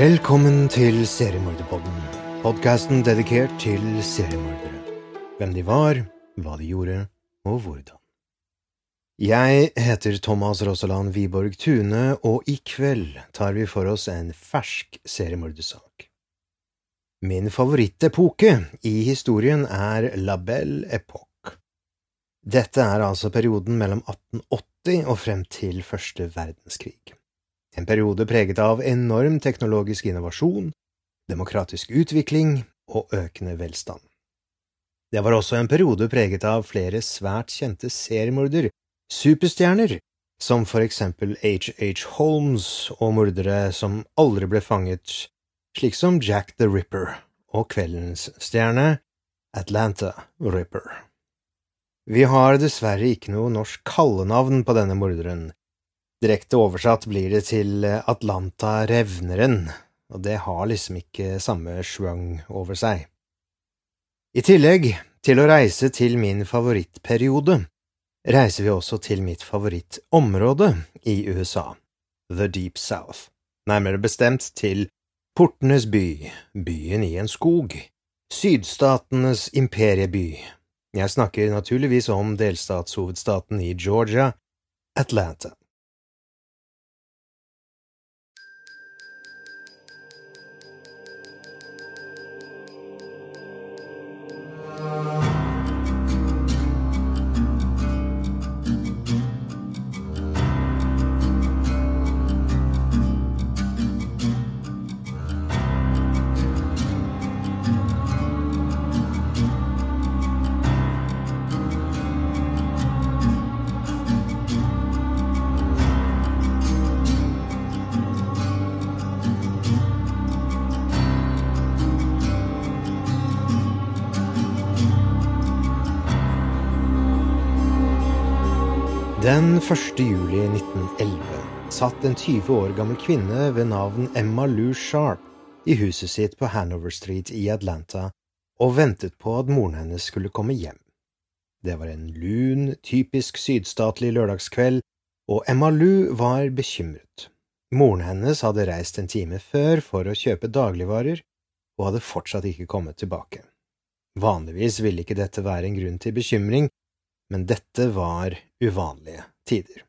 Velkommen til Seriemorderpodden, podkasten dedikert til seriemordere. Hvem de var, hva de gjorde, og hvordan. Jeg heter Thomas Rossaland Wiborg Tune, og i kveld tar vi for oss en fersk seriemordersak. Min favorittepoke i historien er La Belle Époque. Dette er altså perioden mellom 1880 og frem til første verdenskrig. En periode preget av enorm teknologisk innovasjon, demokratisk utvikling og økende velstand. Det var også en periode preget av flere svært kjente seriemorder, superstjerner, som for eksempel H.H. Holmes og mordere som aldri ble fanget, slik som Jack the Ripper og kveldens stjerne, Atlanta Ripper. Vi har dessverre ikke noe norsk kallenavn på denne morderen, Direkte oversatt blir det til Atlanta-revneren, og det har liksom ikke samme schwung over seg. I tillegg til å reise til min favorittperiode, reiser vi også til mitt favorittområde i USA, The Deep South, nærmere bestemt til Portenes by, byen i en skog, sydstatenes imperieby. Jeg snakker naturligvis om delstatshovedstaten i Georgia, Atlanta. Den 1. juli 1911 satt en 20 år gammel kvinne ved navn Emma Lou Sharp i huset sitt på Hanover Street i Atlanta og ventet på at moren hennes skulle komme hjem. Det var en lun, typisk sydstatlig lørdagskveld, og Emma Lou var bekymret. Moren hennes hadde reist en time før for å kjøpe dagligvarer, og hadde fortsatt ikke kommet tilbake. Vanligvis ville ikke dette være en grunn til bekymring, men dette var uvanlige tider.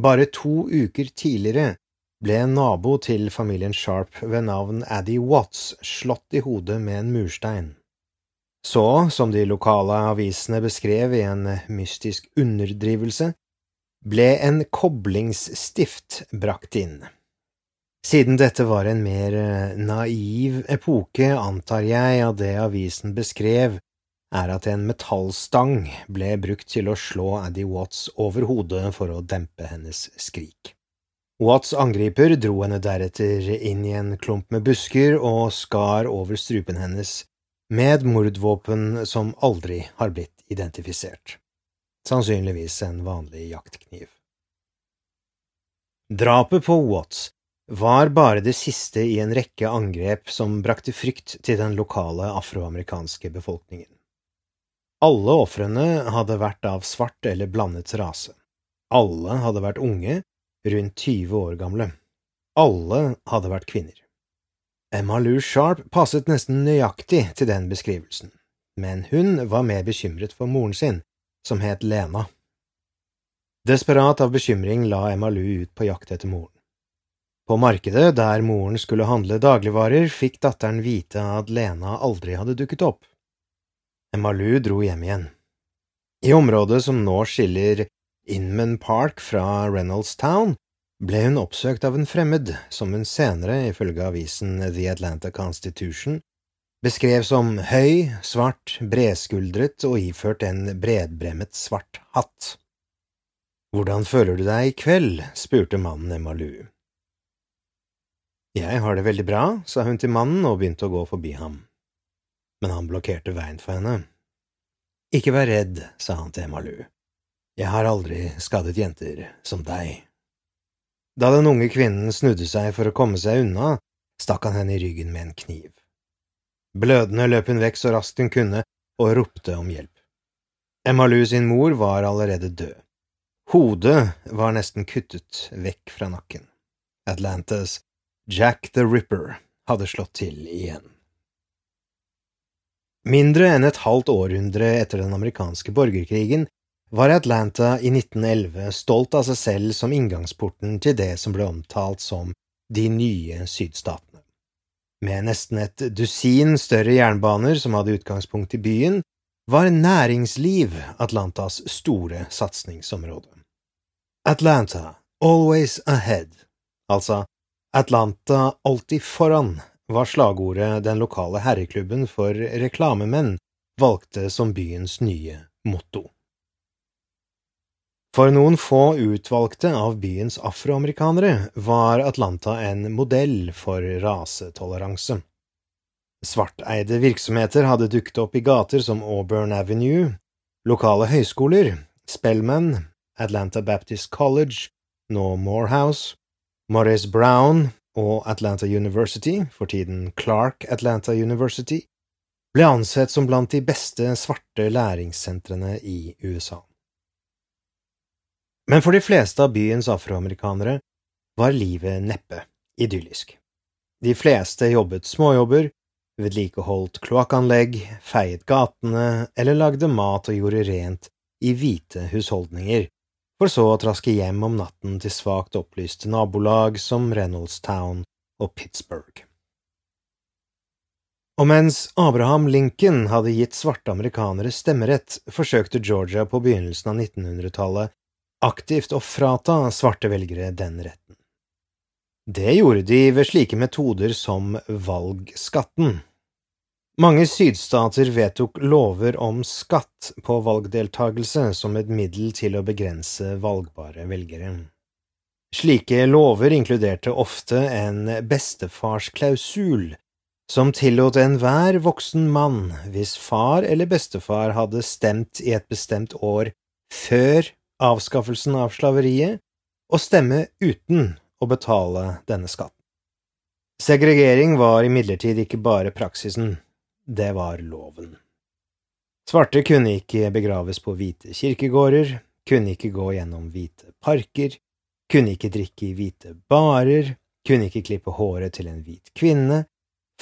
Bare to uker tidligere ble en nabo til familien Sharp ved navn Addy Watts slått i hodet med en murstein. Så, som de lokale avisene beskrev i en mystisk underdrivelse, ble en koblingsstift brakt inn. Siden dette var en mer naiv epoke, antar jeg at det avisen beskrev, er at en metallstang ble brukt til å slå Addy Watts over hodet for å dempe hennes skrik. Watts angriper dro henne deretter inn i en klump med busker og skar over strupen hennes med mordvåpen som aldri har blitt identifisert, sannsynligvis en vanlig jaktkniv. Drapet på Watts var bare det siste i en rekke angrep som brakte frykt til den lokale afroamerikanske befolkningen. Alle ofrene hadde vært av svart eller blandet rase. Alle hadde vært unge, rundt 20 år gamle. Alle hadde vært kvinner. Emma Lou Sharp passet nesten nøyaktig til den beskrivelsen, men hun var mer bekymret for moren sin, som het Lena. Desperat av bekymring la Emma Lou ut på jakt etter moren. På markedet der moren skulle handle dagligvarer, fikk datteren vite at Lena aldri hadde dukket opp. Emmalu dro hjem igjen. I området som nå skiller Inman Park fra Reynolds Town, ble hun oppsøkt av en fremmed som hun senere, ifølge avisen The Atlanta Constitution, beskrev som høy, svart, bredskuldret og iført en bredbremmet svart hatt. Hvordan føler du deg i kveld? spurte mannen Emmalu. Jeg har det veldig bra, sa hun til mannen og begynte å gå forbi ham. Men han blokkerte veien for henne. Ikke vær redd, sa han til Emmalu. Jeg har aldri skadet jenter som deg. Da den unge kvinnen snudde seg for å komme seg unna, stakk han henne i ryggen med en kniv. Blødende løp hun vekk så raskt hun kunne og ropte om hjelp. Emmalu sin mor var allerede død. Hodet var nesten kuttet vekk fra nakken. Atlantas Jack the Ripper hadde slått til igjen. Mindre enn et halvt århundre etter den amerikanske borgerkrigen var Atlanta i 1911 stolt av seg selv som inngangsporten til det som ble omtalt som de nye sydstatene. Med nesten et dusin større jernbaner som hadde utgangspunkt i byen, var næringsliv Atlantas store satsingsområde. Atlanta, always ahead, altså Atlanta alltid foran, var slagordet den lokale herreklubben for reklamemenn valgte som byens nye motto. For noen få utvalgte av byens afroamerikanere var Atlanta en modell for rasetoleranse. Svarteide virksomheter hadde dukket opp i gater som Auburn Avenue, lokale høyskoler, Spellman, Atlanta Baptist College, nå Morehouse, Morris Brown og Atlanta University, for tiden Clark Atlanta University, ble ansett som blant de beste svarte læringssentrene i USA. Men for de fleste av byens afroamerikanere var livet neppe idyllisk. De fleste jobbet småjobber, vedlikeholdt kloakkanlegg, feiet gatene eller lagde mat og gjorde rent i hvite husholdninger, for så å traske hjem om natten til svakt opplyste nabolag som Reynoldstown og Pittsburgh. Og mens Abraham Lincoln hadde gitt svarte amerikanere stemmerett, forsøkte Georgia på begynnelsen av 1900-tallet aktivt å frata svarte velgere den retten. Det gjorde de ved slike metoder som valgskatten. Mange sydstater vedtok lover om skatt på valgdeltagelse som et middel til å begrense valgbare velgere. Slike lover inkluderte ofte en bestefarsklausul som tillot enhver voksen mann hvis far eller bestefar hadde stemt i et bestemt år før avskaffelsen av slaveriet og stemme uten å betale denne skatten. Segregering var imidlertid ikke bare praksisen, det var loven. Svarte kunne ikke begraves på hvite kirkegårder, kunne ikke gå gjennom hvite parker, kunne ikke drikke i hvite barer, kunne ikke klippe håret til en hvit kvinne,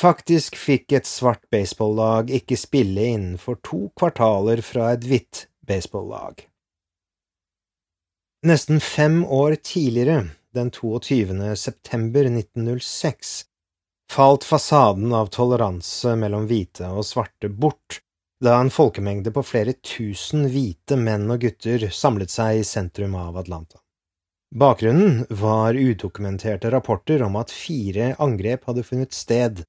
faktisk fikk et svart baseballag ikke spille innenfor to kvartaler fra et hvitt baseballag. Nesten fem år tidligere, den 22. september 1906, falt fasaden av toleranse mellom hvite og svarte bort da en folkemengde på flere tusen hvite menn og gutter samlet seg i sentrum av Atlanta. Bakgrunnen var udokumenterte rapporter om at fire angrep hadde funnet sted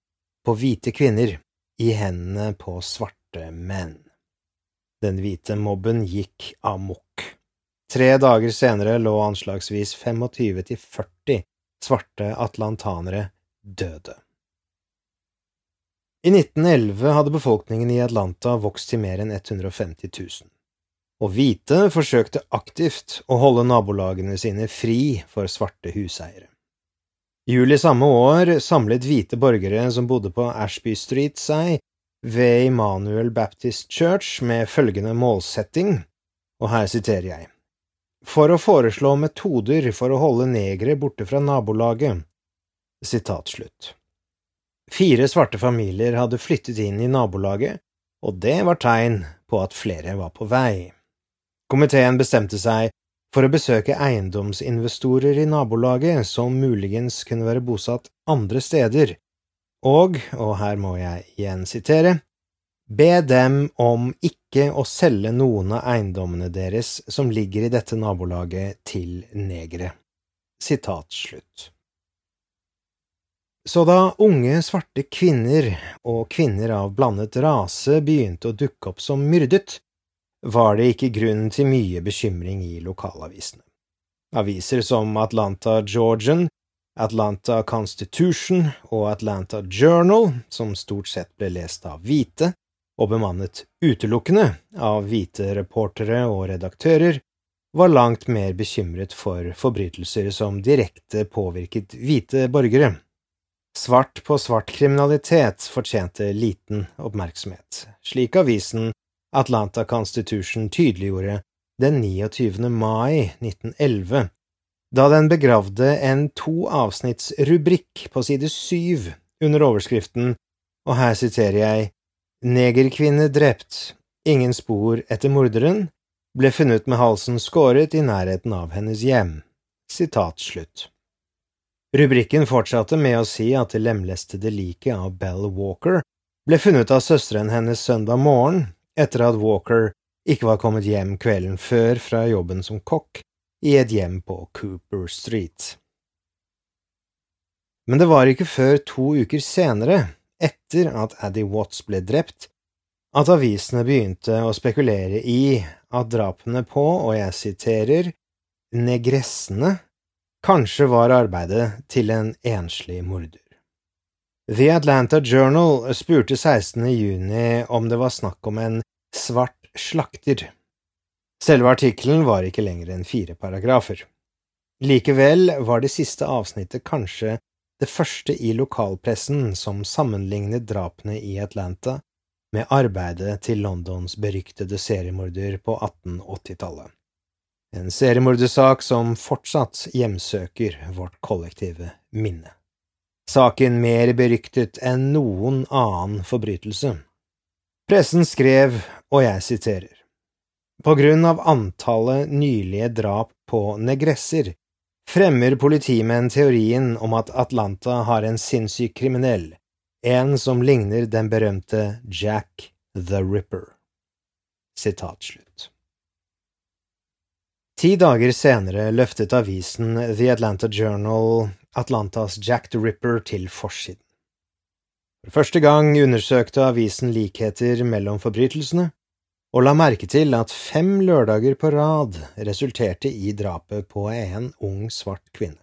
på hvite kvinner i hendene på svarte menn. Den hvite mobben gikk amok. Tre dager senere lå anslagsvis 25–40 svarte atlantanere døde. I 1911 hadde befolkningen i Atlanta vokst til mer enn 150 000, og hvite forsøkte aktivt å holde nabolagene sine fri for svarte huseiere. I juli samme år samlet hvite borgere som bodde på Ashby Street seg ved Immanuel Baptist Church med følgende målsetting, og her siterer jeg for å foreslå metoder for å holde negere borte fra nabolaget. Sitat slutt. Fire svarte familier hadde flyttet inn i nabolaget, og det var tegn på at flere var på vei. Komiteen bestemte seg for å besøke eiendomsinvestorer i nabolaget som muligens kunne være bosatt andre steder, og, og her må jeg igjen sitere, Be dem om ikke å selge noen av eiendommene deres som ligger i dette nabolaget, til negere. Sitat slutt. Så da unge svarte kvinner og kvinner av blandet rase begynte å dukke opp som myrdet, var det ikke grunn til mye bekymring i lokalavisene. Aviser som Atlanta Georgian, Atlanta Constitution og Atlanta Journal, som stort sett ble lest av hvite, og bemannet utelukkende av hvite reportere og redaktører, var langt mer bekymret for forbrytelser som direkte påvirket hvite borgere. Svart på svart kriminalitet fortjente liten oppmerksomhet, slik avisen Atlanta Constitution tydeliggjorde den 29. mai 1911, da den begravde en to avsnitts rubrikk på side syv under overskriften, og her siterer jeg, Negerkvinne drept, ingen spor etter morderen, ble funnet med halsen skåret i nærheten av hennes hjem. Sitat slutt. Rubrikken fortsatte med å si at det lemlestede liket av Bell Walker ble funnet av søsteren hennes søndag morgen etter at Walker ikke var kommet hjem kvelden før fra jobben som kokk i et hjem på Cooper Street. Men det var ikke før to uker senere etter at Addy Watts ble drept, at avisene begynte å spekulere i at drapene på, og jeg siterer, negressene kanskje var arbeidet til en enslig morder. The Atlanta Journal spurte 16. juni om det var snakk om en svart slakter. Selve artikkelen var ikke lenger enn fire paragrafer. Likevel var det siste avsnittet kanskje det første i lokalpressen som sammenlignet drapene i Atlanta med arbeidet til Londons beryktede seriemorder på 1880-tallet. En seriemordersak som fortsatt hjemsøker vårt kollektive minne. Saken mer beryktet enn noen annen forbrytelse. Pressen skrev, og jeg siterer, På grunn av antallet nylige drap på negresser fremmer politimenn teorien om at Atlanta har en sinnssyk kriminell, en som ligner den berømte Jack the Ripper. Sitat slutt. Ti dager senere løftet avisen The Atlanta Journal Atlantas Jack the Ripper til forsiden. For første gang undersøkte avisen likheter mellom forbrytelsene, og la merke til at fem lørdager på rad resulterte i drapet på en ung svart kvinne.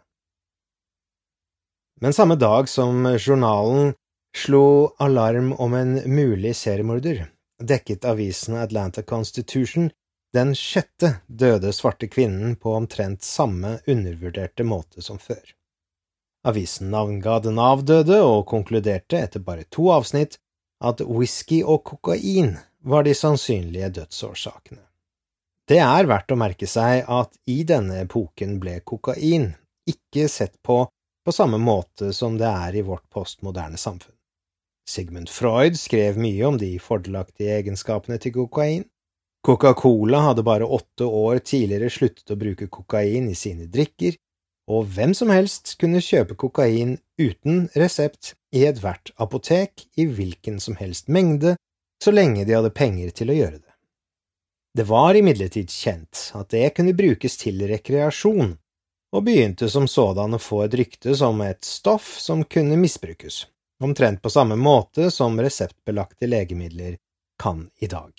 Men samme dag som journalen slo alarm om en mulig seriemorder, dekket avisen Atlanta Constitution den sjette døde svarte kvinnen på omtrent samme undervurderte måte som før. Avisen navnga den avdøde og konkluderte etter bare to avsnitt at whisky og kokain var de sannsynlige dødsårsakene. Det er verdt å merke seg at i denne epoken ble kokain ikke sett på på samme måte som det er i vårt postmoderne samfunn. Sigmund Freud skrev mye om de fordelaktige egenskapene til kokain. Coca-Cola hadde bare åtte år tidligere sluttet å bruke kokain i sine drikker, og hvem som helst kunne kjøpe kokain uten resept i ethvert apotek i hvilken som helst mengde så lenge de hadde penger til å gjøre det. Det var imidlertid kjent at det kunne brukes til rekreasjon, og begynte som sådan å få et rykte som et stoff som kunne misbrukes, omtrent på samme måte som reseptbelagte legemidler kan i dag.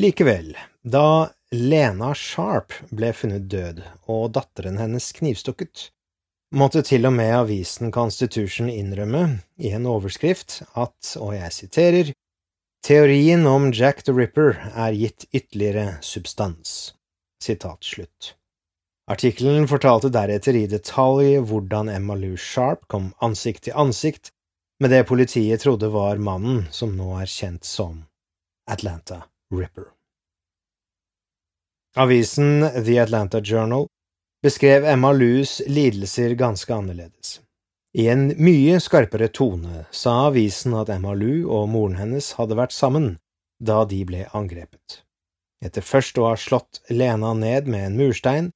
Likevel, da Lena Sharp ble funnet død og datteren hennes knivstukket, måtte til og med avisen Constitution innrømme, i en overskrift, at, og jeg siterer, teorien om Jack the Ripper er gitt ytterligere substans. Sitat slutt. Artikkelen fortalte deretter i detalj hvordan Emma Lou Sharp kom ansikt til ansikt med det politiet trodde var mannen som nå er kjent som Atlanta Ripper. Avisen The Atlanta Journal beskrev Emma Lues lidelser ganske annerledes. I en mye skarpere tone sa avisen at Emma Lue og moren hennes hadde vært sammen da de ble angrepet. Etter først å ha slått Lena ned med en murstein,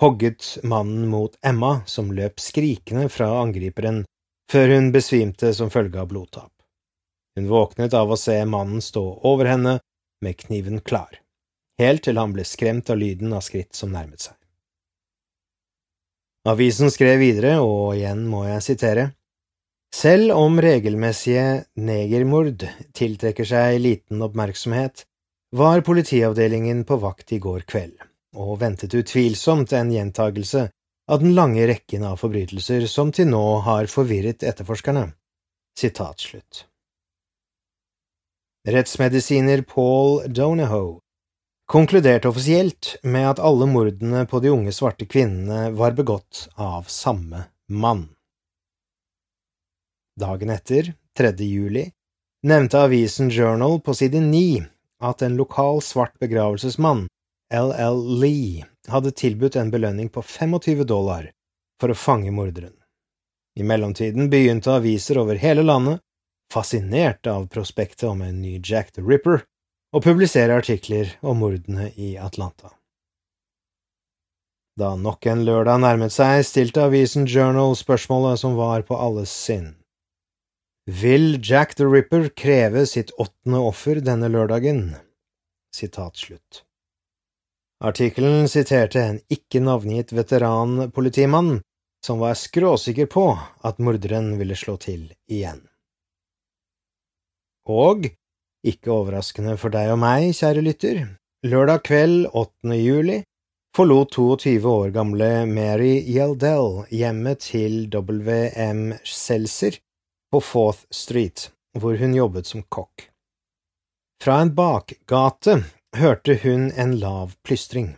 hogget mannen mot Emma, som løp skrikende fra angriperen, før hun besvimte som følge av blodtap. Hun våknet av å se mannen stå over henne med kniven klar, helt til han ble skremt av lyden av skritt som nærmet seg. Avisen skrev videre, og igjen må jeg sitere, selv om regelmessige negermord tiltrekker seg liten oppmerksomhet, var politiavdelingen på vakt i går kveld, og ventet utvilsomt en gjentagelse av den lange rekken av forbrytelser som til nå har forvirret etterforskerne. Sitat slutt. Rettsmedisiner Paul Donahoe konkluderte offisielt med at alle mordene på de unge svarte kvinnene var begått av samme mann. Dagen etter, 3. juli, nevnte avisen Journal på side 9 at en lokal svart begravelsesmann, LL Lee, hadde tilbudt en belønning på 25 dollar for å fange morderen. I mellomtiden begynte aviser over hele landet, fascinerte av prospektet om en ny Jack the Ripper, og publiserer artikler om mordene i Atlanta. Da nok en lørdag nærmet seg, stilte avisen Journal spørsmålet som var på alles sinn. Vil Jack the Ripper kreve sitt åttende offer denne lørdagen? Sitat slutt. Artikkelen siterte en ikke navngitt veteranpolitimann som var skråsikker på at morderen ville slå til igjen. Og, ikke overraskende for deg og meg, kjære lytter, lørdag kveld 8. juli forlot 22 år gamle Mary Yeldell hjemmet til WM Seltzer på Fourth Street, hvor hun jobbet som kokk. Fra en bakgate hørte hun en lav plystring.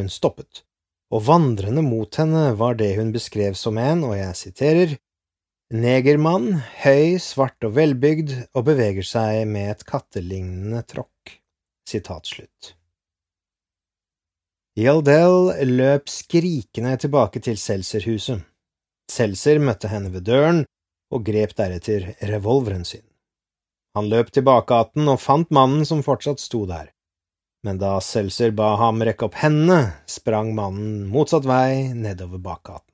Hun stoppet, og vandrende mot henne var det hun beskrev som en, og jeg siterer, negermann, høy, svart og velbygd, og beveger seg med et kattelignende tråkk. Sitat slutt. Yaldell løp skrikende tilbake til Seltzer-huset. Seltzer møtte henne ved døren og grep deretter revolveren sin. Han løp til bakgaten og fant mannen som fortsatt sto der men da Seltzer ba ham rekke opp hendene, sprang mannen motsatt vei nedover bakgaten.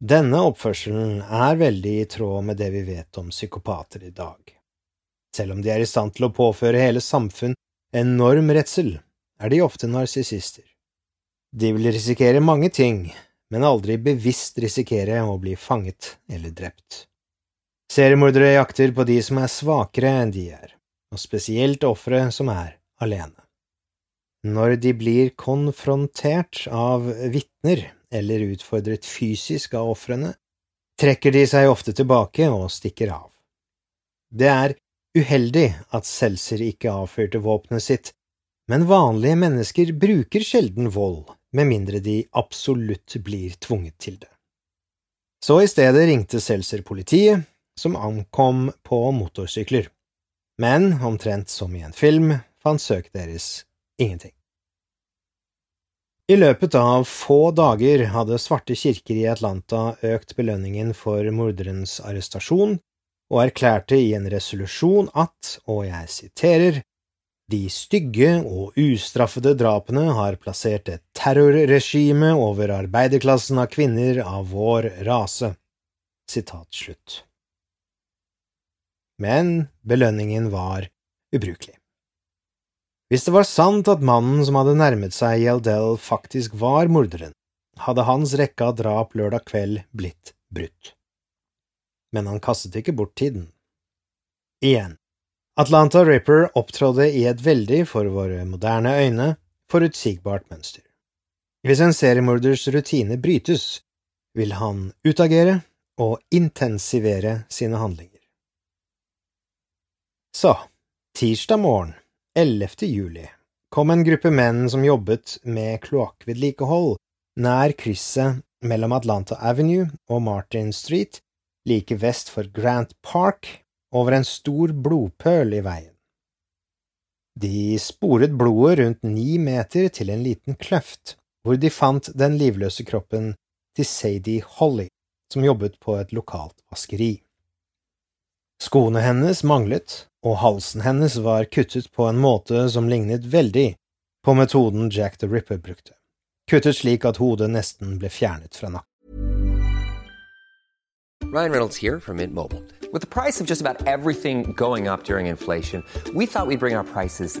Denne oppførselen er veldig i tråd med det vi vet om psykopater i dag. Selv om de er i stand til å påføre hele samfunn enorm redsel, er de ofte narsissister. De vil risikere mange ting, men aldri bevisst risikere å bli fanget eller drept. Seriemordere jakter på de som er svakere enn de er, og spesielt ofre som er alene. Når de blir konfrontert av vitner eller utfordret fysisk av ofrene, trekker de seg ofte tilbake og stikker av. Det er uheldig at Seltzer ikke avfyrte våpenet sitt, men vanlige mennesker bruker sjelden vold, med mindre de absolutt blir tvunget til det. Så i stedet ringte Seltzer politiet, som ankom på motorsykler, men omtrent som i en film fant søket deres ingenting. I løpet av få dager hadde svarte kirker i Atlanta økt belønningen for morderens arrestasjon, og erklærte i en resolusjon at, og jeg siterer, de stygge og ustraffede drapene har plassert et terrorregime over arbeiderklassen av kvinner av vår rase. Sitat slutt. Men belønningen var ubrukelig. Hvis det var sant at mannen som hadde nærmet seg Yeldell, faktisk var morderen, hadde hans rekke av drap lørdag kveld blitt brutt. Men han kastet ikke bort tiden. Igjen, Atlanta Ripper opptrådde i et veldig, for våre moderne øyne, forutsigbart mønster. Hvis en seriemorders rutine brytes, vil han utagere og intensivere sine handlinger. Så, tirsdag morgen 11. juli kom en gruppe menn som jobbet med kloakkvedlikehold nær krysset mellom Atlanta Avenue og Martin Street, like vest for Grant Park, over en stor blodpøl i veien. De sporet blodet rundt ni meter til en liten kløft, hvor de fant den livløse kroppen til Sadie Holly, som jobbet på et lokalt vaskeri. Skoene hennes manglet, og halsen hennes var kuttet på en måte som lignet veldig på metoden Jack the Ripper brukte, kuttet slik at hodet nesten ble fjernet fra nakken. Ryan Reynolds here from Mint Mobile. With the price of just about everything going up during inflation, we thought we'd bring our prices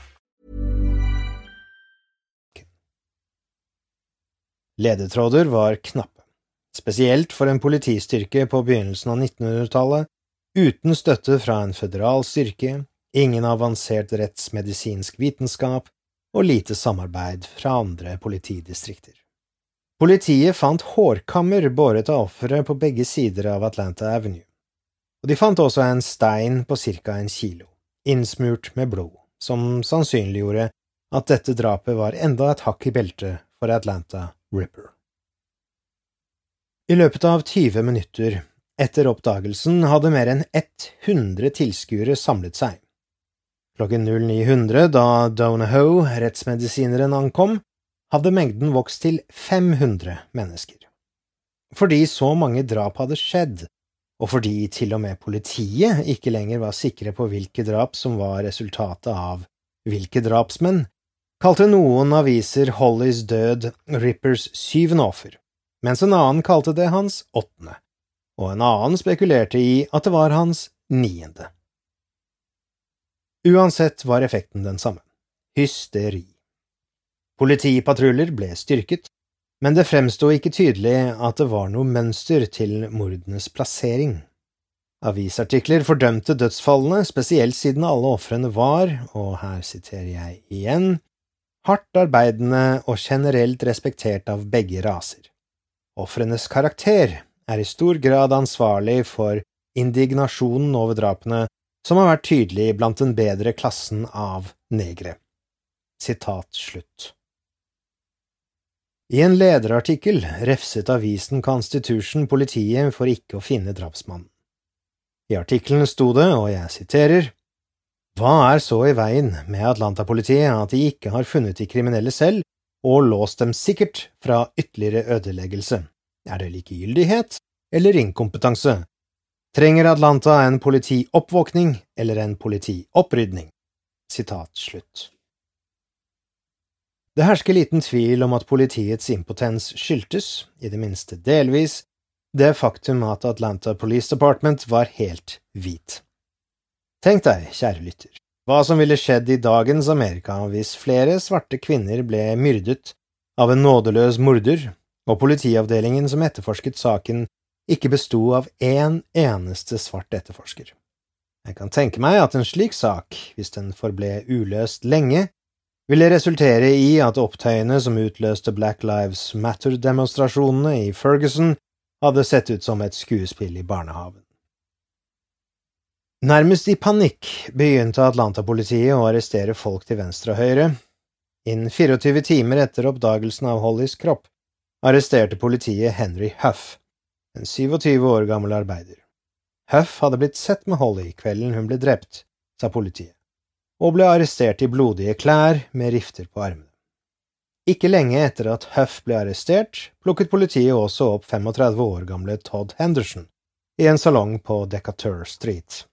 Ledetråder var knappe, spesielt for en politistyrke på begynnelsen av 1900-tallet, uten støtte fra en føderal styrke, ingen avansert rettsmedisinsk vitenskap og lite samarbeid fra andre politidistrikter. Politiet fant hårkammer båret av offeret på begge sider av Atlanta Avenue, og de fant også en stein på ca en kilo, innsmurt med blod, som sannsynliggjorde at dette drapet var enda et hakk i beltet for Atlanta Ripper. I løpet av 20 minutter etter oppdagelsen hadde mer enn 100 tilskuere samlet seg. Klokken 0900, da Donahoe, rettsmedisineren, ankom, hadde mengden vokst til 500 mennesker. Fordi så mange drap hadde skjedd, og fordi til og med politiet ikke lenger var sikre på hvilke drap som var resultatet av hvilke drapsmenn, kalte noen aviser Hollys død Rippers syvende offer, mens en annen kalte det hans åttende, og en annen spekulerte i at det var hans niende. Uansett var effekten den samme – hysteri. Politipatruljer ble styrket, men det fremsto ikke tydelig at det var noe mønster til mordenes plassering. Avisartikler fordømte dødsfallene, spesielt siden alle ofrene var, og her siterer jeg igjen, hardt arbeidende og generelt respektert av begge raser. Ofrenes karakter er i stor grad ansvarlig for indignasjonen over drapene som har vært tydelig blant den bedre klassen av negre. Sitat slutt. I en lederartikkel refset avisen Constitution politiet for ikke å finne drapsmannen. I artikkelen sto det, og jeg siterer, Hva er så i veien med Atlanta-politiet at de ikke har funnet de kriminelle selv og låst dem sikkert fra ytterligere ødeleggelse? Er det likegyldighet eller inkompetanse? Trenger Atlanta en politioppvåkning eller en politiopprydning? Sitat slutt. Det hersker liten tvil om at politiets impotens skyldtes, i det minste delvis, det faktum at Atlanta Police Department var helt hvit. Tenk deg, kjære lytter, hva som ville skjedd i dagens Amerika hvis flere svarte kvinner ble myrdet av en nådeløs morder, og politiavdelingen som etterforsket saken, ikke besto av én eneste svart etterforsker. Jeg kan tenke meg at en slik sak, hvis den forble uløst lenge, ville resultere i at opptøyene som utløste Black Lives Matter-demonstrasjonene i Ferguson, hadde sett ut som et skuespill i barnehaven. Nærmest i panikk begynte Atlanta-politiet å arrestere folk til venstre og høyre. Innen 24 timer etter oppdagelsen av Hollys kropp arresterte politiet Henry Huff, en 27 år gammel arbeider. Huff hadde blitt sett med Holly kvelden hun ble drept, sa politiet, og ble arrestert i blodige klær med rifter på armene. Ikke lenge etter at Huff ble arrestert, plukket politiet også opp 35 år gamle Todd Henderson i en salong på Decatur Street.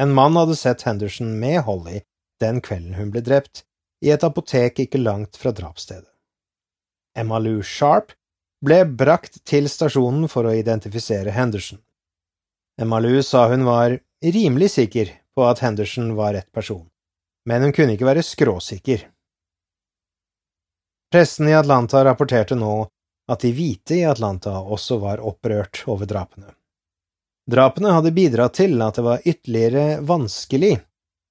En mann hadde sett Henderson med Holly den kvelden hun ble drept, i et apotek ikke langt fra drapsstedet. Emma Lou Sharp ble brakt til stasjonen for å identifisere Henderson. Emma Lou sa hun var rimelig sikker på at Henderson var rett person, men hun kunne ikke være skråsikker. Pressen i Atlanta rapporterte nå at de hvite i Atlanta også var opprørt over drapene. Drapene hadde bidratt til at det var ytterligere vanskelig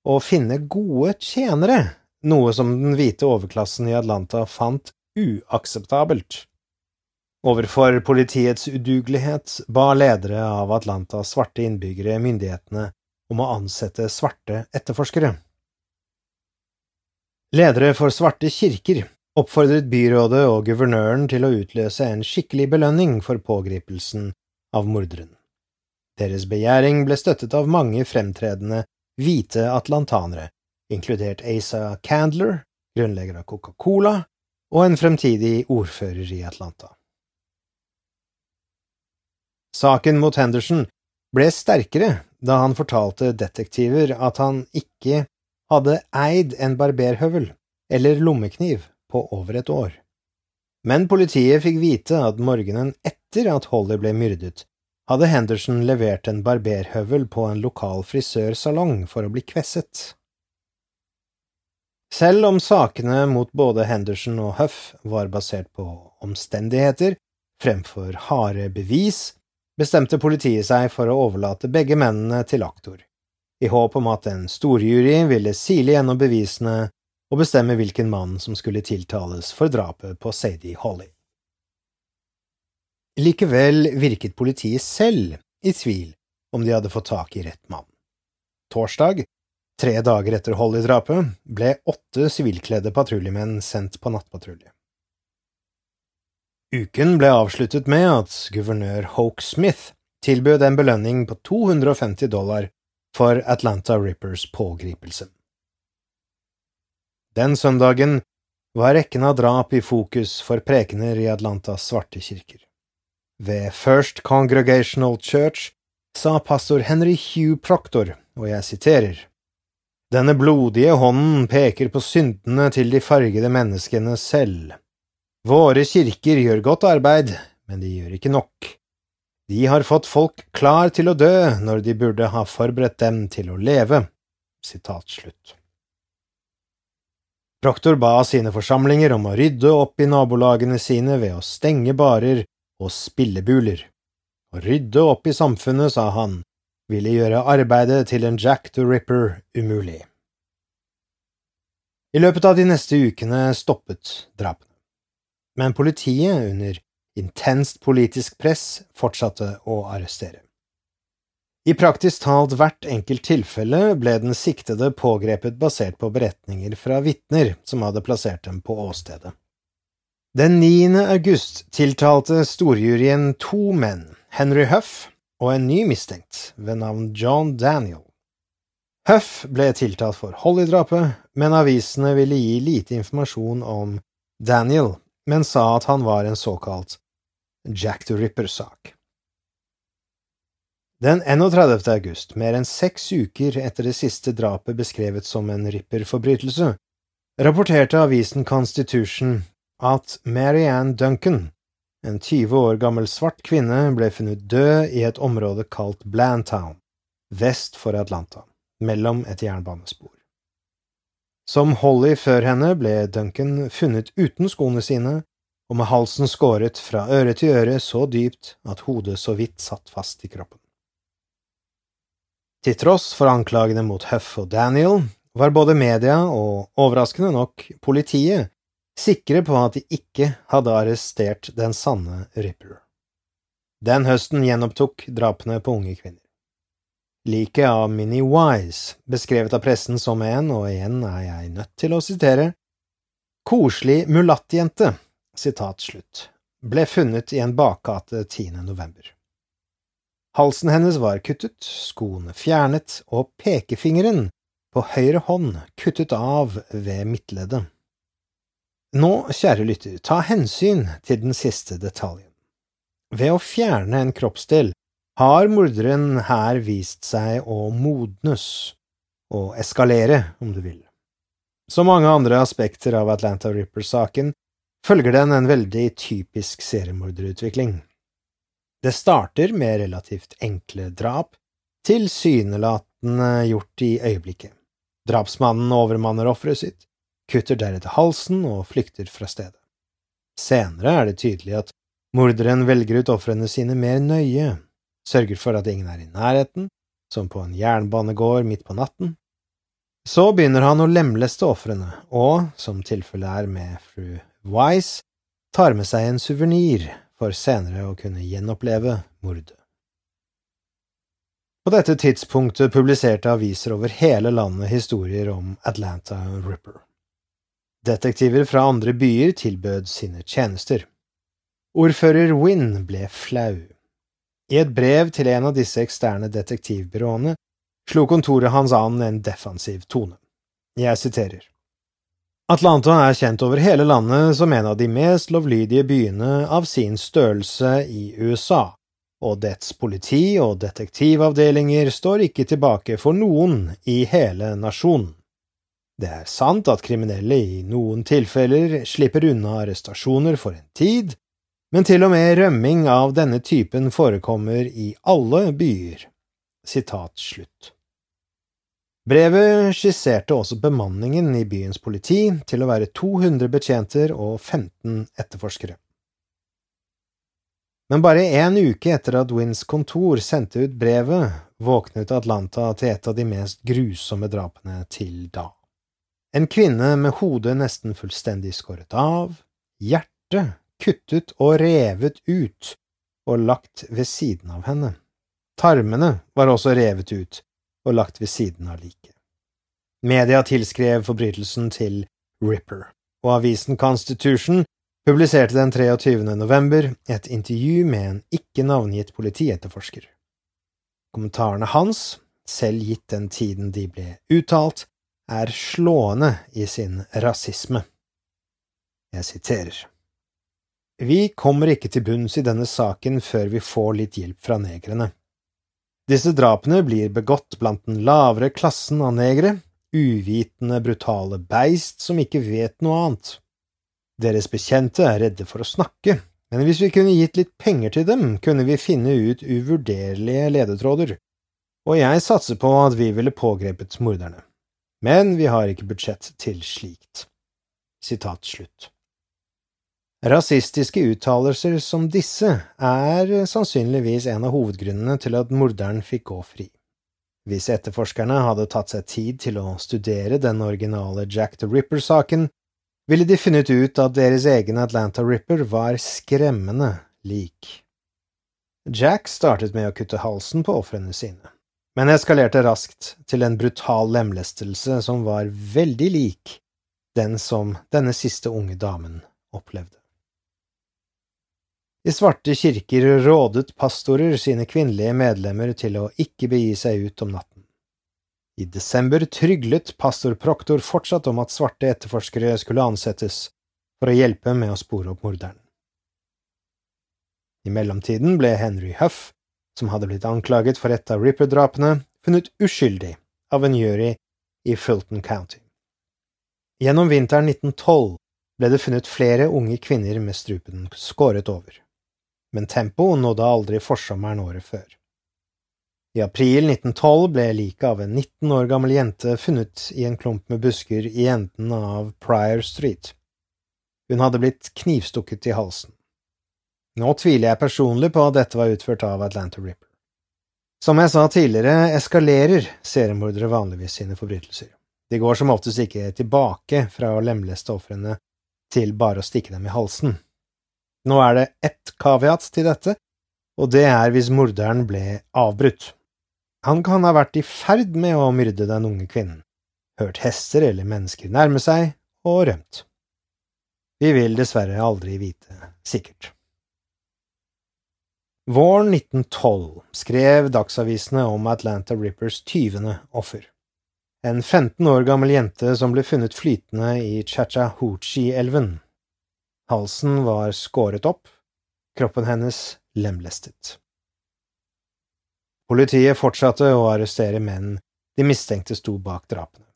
å finne gode tjenere noe som den hvite overklassen i Atlanta fant uakseptabelt. Overfor politiets udugelighet ba ledere av Atlantas svarte innbyggere myndighetene om å ansette svarte etterforskere. Ledere for svarte kirker oppfordret byrådet og guvernøren til å utløse en skikkelig belønning for pågripelsen av morderen. Deres begjæring ble støttet av mange fremtredende hvite atlantanere, inkludert Asa Candler, grunnlegger av Coca-Cola, og en fremtidig ordfører i Atlanta. Saken mot Henderson ble sterkere da han fortalte detektiver at han ikke hadde eid en barberhøvel eller lommekniv på over et år. Men politiet fikk vite at morgenen etter at Holly ble myrdet, hadde Henderson levert en barberhøvel på en lokal frisørsalong for å bli kvesset. Selv om sakene mot både Henderson og Huff var basert på omstendigheter fremfor harde bevis, bestemte politiet seg for å overlate begge mennene til aktor, i håp om at en storjury ville sile gjennom bevisene og bestemme hvilken mann som skulle tiltales for drapet på Sadie Holly. Likevel virket politiet selv i tvil om de hadde fått tak i rett mann. Torsdag, tre dager etter Holly-drapet, ble åtte sivilkledde patruljemenn sendt på nattpatrulje. Uken ble avsluttet med at guvernør Hoke Smith tilbød en belønning på 250 dollar for Atlanta Rippers pågripelse. Den søndagen var rekken av drap i fokus for prekener i Atlantas svarte kirker. Ved First Congregational Church sa pastor Henry Hugh Proctor, og jeg siterer, Denne blodige hånden peker på syndene til de fargede menneskene selv. Våre kirker gjør godt arbeid, men de gjør ikke nok. De har fått folk klar til å dø når de burde ha forberedt dem til å leve. Sitat. Proktor ba sine forsamlinger om å rydde opp i nabolagene sine ved å stenge barer og spillebuler. Å rydde opp i samfunnet, sa han, ville gjøre arbeidet til en Jack the Ripper umulig. I løpet av de neste ukene stoppet drapene, men politiet, under intenst politisk press, fortsatte å arrestere. I praktisk talt hvert enkelt tilfelle ble den siktede pågrepet basert på beretninger fra vitner som hadde plassert dem på åstedet. Den 9. august tiltalte storjuryen to menn, Henry Huff og en ny mistenkt ved navn John Daniel. Huff ble tiltalt for Holly-drapet, men avisene ville gi lite informasjon om Daniel, men sa at han var en såkalt Jack the Ripper-sak. Den 31. august, mer enn seks uker etter det siste drapet beskrevet som en ripperforbrytelse, rapporterte avisen Constitution at Mary Ann Duncan, en 20 år gammel svart kvinne, ble funnet død i et område kalt Blantown, vest for Atlanta, mellom et jernbanespor. Som Holly før henne ble Duncan funnet uten skoene sine og med halsen skåret fra øre til øre så dypt at hodet så vidt satt fast i kroppen. Til tross for anklagene mot Huff og Daniel var både media og, overraskende nok, politiet sikre på at de ikke hadde arrestert den sanne Ripper. Den høsten gjenopptok drapene på unge kvinner. Liket av Minnie Wise, beskrevet av pressen som en, og igjen er jeg nødt til å sitere, koselig mulattjente, sitat slutt, ble funnet i en bakgate 10. november. Halsen hennes var kuttet, skoene fjernet og pekefingeren på høyre hånd kuttet av ved midtleddet. Nå, kjære lytter, ta hensyn til den siste detaljen. Ved å fjerne en kroppsdel har morderen her vist seg å modnes, og eskalere, om du vil. Som mange andre aspekter av Atlanta Ripper-saken følger den en veldig typisk seriemorderutvikling. Det starter med relativt enkle drap, tilsynelatende gjort i øyeblikket. Drapsmannen overmanner offeret sitt, kutter deretter halsen og flykter fra stedet. Senere er det tydelig at morderen velger ut ofrene sine mer nøye, sørger for at ingen er i nærheten, som på en jernbanegård midt på natten, Så begynner han å lemleste ofrene, og, som tilfellet er med fru Wise, tar med seg en suvenir for senere å kunne gjenoppleve mordet. På dette tidspunktet publiserte aviser over hele landet historier om Atlanta Ripper. Detektiver fra andre byer tilbød sine tjenester. Ordfører Wynne ble flau. I et brev til en av disse eksterne detektivbyråene slo kontoret hans an en defensiv tone. Jeg siterer. Atlanta er kjent over hele landet som en av de mest lovlydige byene av sin størrelse i USA, og dets politi og detektivavdelinger står ikke tilbake for noen i hele nasjonen. Det er sant at kriminelle i noen tilfeller slipper unna arrestasjoner for en tid, men til og med rømming av denne typen forekommer i alle byer. Sitat slutt. Brevet skisserte også bemanningen i byens politi til å være 200 betjenter og 15 etterforskere. Men bare en uke etter at Wins kontor sendte ut brevet, våknet Atlanta til et av de mest grusomme drapene til da. En kvinne med hodet nesten fullstendig skåret av, hjertet kuttet og revet ut og lagt ved siden av henne. Tarmene var også revet ut og lagt ved siden av liket. Media tilskrev forbrytelsen til Ripper, og avisen Constitution publiserte den 23. november et intervju med en ikke navngitt politietterforsker. Kommentarene hans, selv gitt den tiden de ble uttalt, er slående i sin rasisme. Jeg siterer. Vi kommer ikke til bunns i denne saken før vi får litt hjelp fra negrene. Disse drapene blir begått blant den lavere klassen av negre, uvitende, brutale beist som ikke vet noe annet. Deres bekjente er redde for å snakke, men hvis vi kunne gitt litt penger til dem, kunne vi finne ut uvurderlige ledetråder, og jeg satser på at vi ville pågrepet morderne. Men vi har ikke budsjett til slikt. Sitat slutt. Rasistiske uttalelser som disse er sannsynligvis en av hovedgrunnene til at morderen fikk gå fri. Hvis etterforskerne hadde tatt seg tid til å studere den originale Jack the Ripper-saken, ville de funnet ut at deres egen Atlanta Ripper var skremmende lik. Jack startet med å kutte halsen på ofrene sine, men eskalerte raskt til en brutal lemlestelse som var veldig lik den som denne siste unge damen opplevde. I svarte kirker rådet pastorer sine kvinnelige medlemmer til å ikke begi seg ut om natten. I desember tryglet pastor Proktor fortsatt om at svarte etterforskere skulle ansettes for å hjelpe med å spore opp morderen. I mellomtiden ble Henry Huff, som hadde blitt anklaget for et av Ripper-drapene, funnet uskyldig av en jury i Fulton County. Gjennom vinteren 1912 ble det funnet flere unge kvinner med strupen skåret over men tempoet nådde aldri forsommeren året før. I april 1912 ble liket av en 19 år gammel jente funnet i en klump med busker i enden av Prior Street. Hun hadde blitt knivstukket i halsen. Nå tviler jeg personlig på at dette var utført av Atlanta Ripper. Som jeg sa tidligere, eskalerer seriemordere vanligvis sine forbrytelser. De går som oftest ikke tilbake fra å lemleste ofrene til bare å stikke dem i halsen. Nå er det ett kaviat til dette, og det er hvis morderen ble avbrutt. Han kan ha vært i ferd med å myrde den unge kvinnen, hørt hester eller mennesker nærme seg og rømt. Vi vil dessverre aldri vite sikkert. Våren 1912 skrev dagsavisene om Atlanta Rippers tyvende offer. En 15 år gammel jente som ble funnet flytende i Chachahuchi-elven. Halsen var skåret opp, kroppen hennes lemlestet. Politiet fortsatte å arrestere menn de mistenkte sto bak drapene.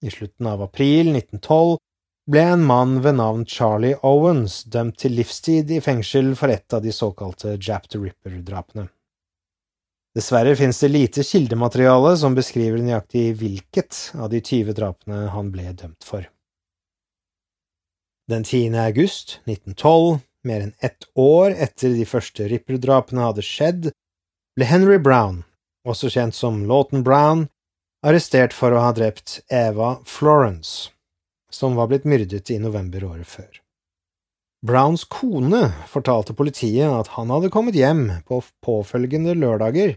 I slutten av april 1912 ble en mann ved navn Charlie Owens dømt til livstid i fengsel for et av de såkalte Jap the Ripper-drapene. Dessverre finnes det lite kildemateriale som beskriver nøyaktig hvilket av de 20 drapene han ble dømt for. Den 10. august 1912, mer enn ett år etter de første Ripper-drapene hadde skjedd, ble Henry Brown, også kjent som Lawton Brown, arrestert for å ha drept Eva Florence, som var blitt myrdet i november året før. Browns kone fortalte politiet at han hadde kommet hjem på påfølgende lørdager,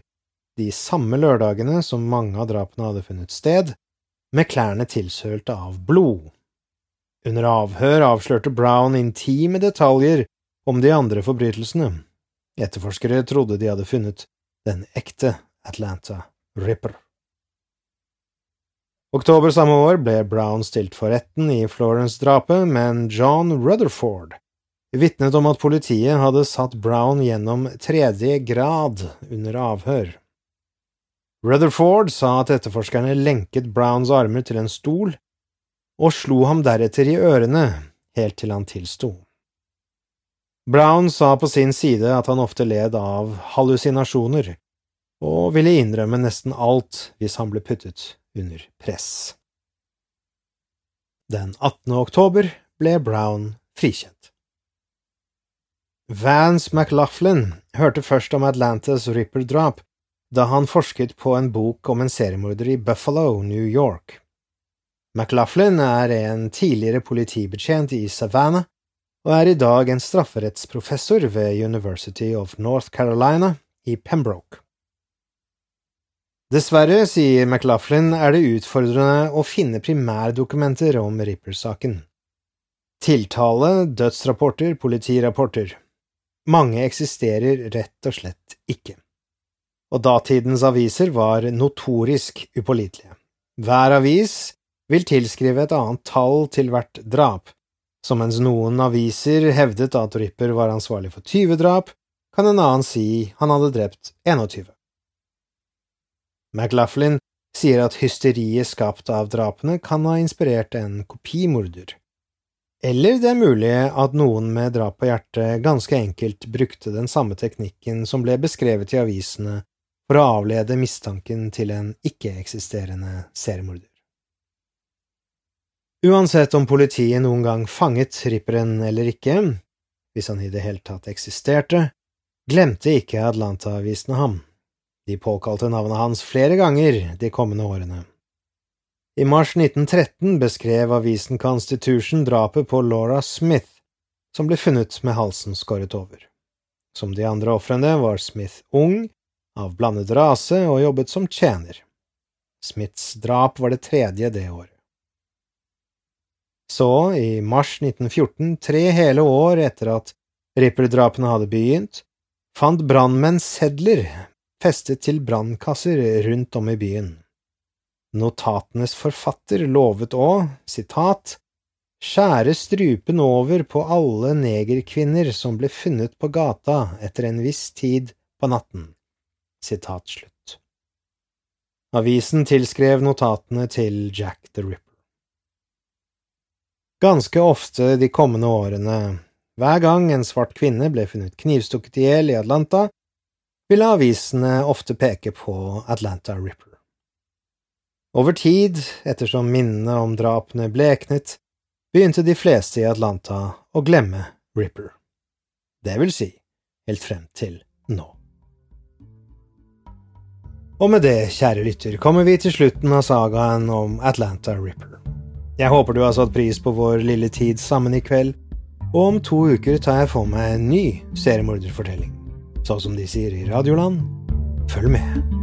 de samme lørdagene som mange av drapene hadde funnet sted, med klærne tilsølt av blod. Under avhør avslørte Brown intime detaljer om de andre forbrytelsene. Etterforskere trodde de hadde funnet den ekte Atlanta Ripper. Oktober samme år ble Brown stilt for retten i Florence-drapet, men John Rutherford vitnet om at politiet hadde satt Brown gjennom tredje grad under avhør. Rutherford sa at etterforskerne lenket Browns armer til en stol og slo ham deretter i ørene helt til han tilsto. Brown sa på sin side at han ofte led av hallusinasjoner, og ville innrømme nesten alt hvis han ble puttet under press. Den 18. oktober ble Brown frikjent. Vance McLaughlin hørte først om Atlantas Ripper-drap da han forsket på en bok om en seriemorder i Buffalo, New York. McLaughlin er en tidligere politibetjent i Savannah og er i dag en strafferettsprofessor ved University of North Carolina i Pembroke. Dessverre, sier McLaughlin, er det utfordrende å finne primærdokumenter om Ripper-saken. Tiltale, dødsrapporter, politirapporter. Mange eksisterer rett og slett ikke. Og datidens aviser var notorisk upålitelige. Hver avis vil tilskrive et annet tall til hvert drap, så mens noen aviser hevdet at Ripper var ansvarlig for 20 drap, kan en annen si han hadde drept 21. McLaughlin sier at hysteriet skapt av drapene kan ha inspirert en kopimorder. Eller det er mulig at noen med drap på hjertet ganske enkelt brukte den samme teknikken som ble beskrevet i avisene for å avlede mistanken til en ikke-eksisterende seriemorder. Uansett om politiet noen gang fanget ripperen eller ikke, hvis han i det hele tatt eksisterte, glemte ikke Atlanta-avisene ham. De påkalte navnet hans flere ganger de kommende årene. I mars 1913 beskrev avisen Constitution drapet på Laura Smith, som ble funnet med halsen skåret over. Som de andre ofrene var Smith ung, av blandet rase og jobbet som tjener. Smiths drap var det tredje det året. Så, i mars 1914, tre hele år etter at Ripper-drapene hadde begynt, fant brannmenn sedler festet til brannkasser rundt om i byen. Notatenes forfatter lovet å, sitat, skjære strupen over på alle negerkvinner som ble funnet på gata etter en viss tid på natten. Sitat slutt. Avisen tilskrev notatene til Jack the Ripper. Ganske ofte de kommende årene, hver gang en svart kvinne ble funnet knivstukket i hjel i Atlanta, ville avisene ofte peke på Atlanta Ripper. Over tid, ettersom minnene om drapene bleknet, begynte de fleste i Atlanta å glemme Ripper. Det vil si, helt frem til nå. Og med det, kjære lytter, kommer vi til slutten av sagaen om Atlanta Ripper. Jeg håper du har satt pris på vår lille tid sammen i kveld, og om to uker tar jeg for meg en ny seriemorderfortelling. Sånn som de sier i Radioland følg med.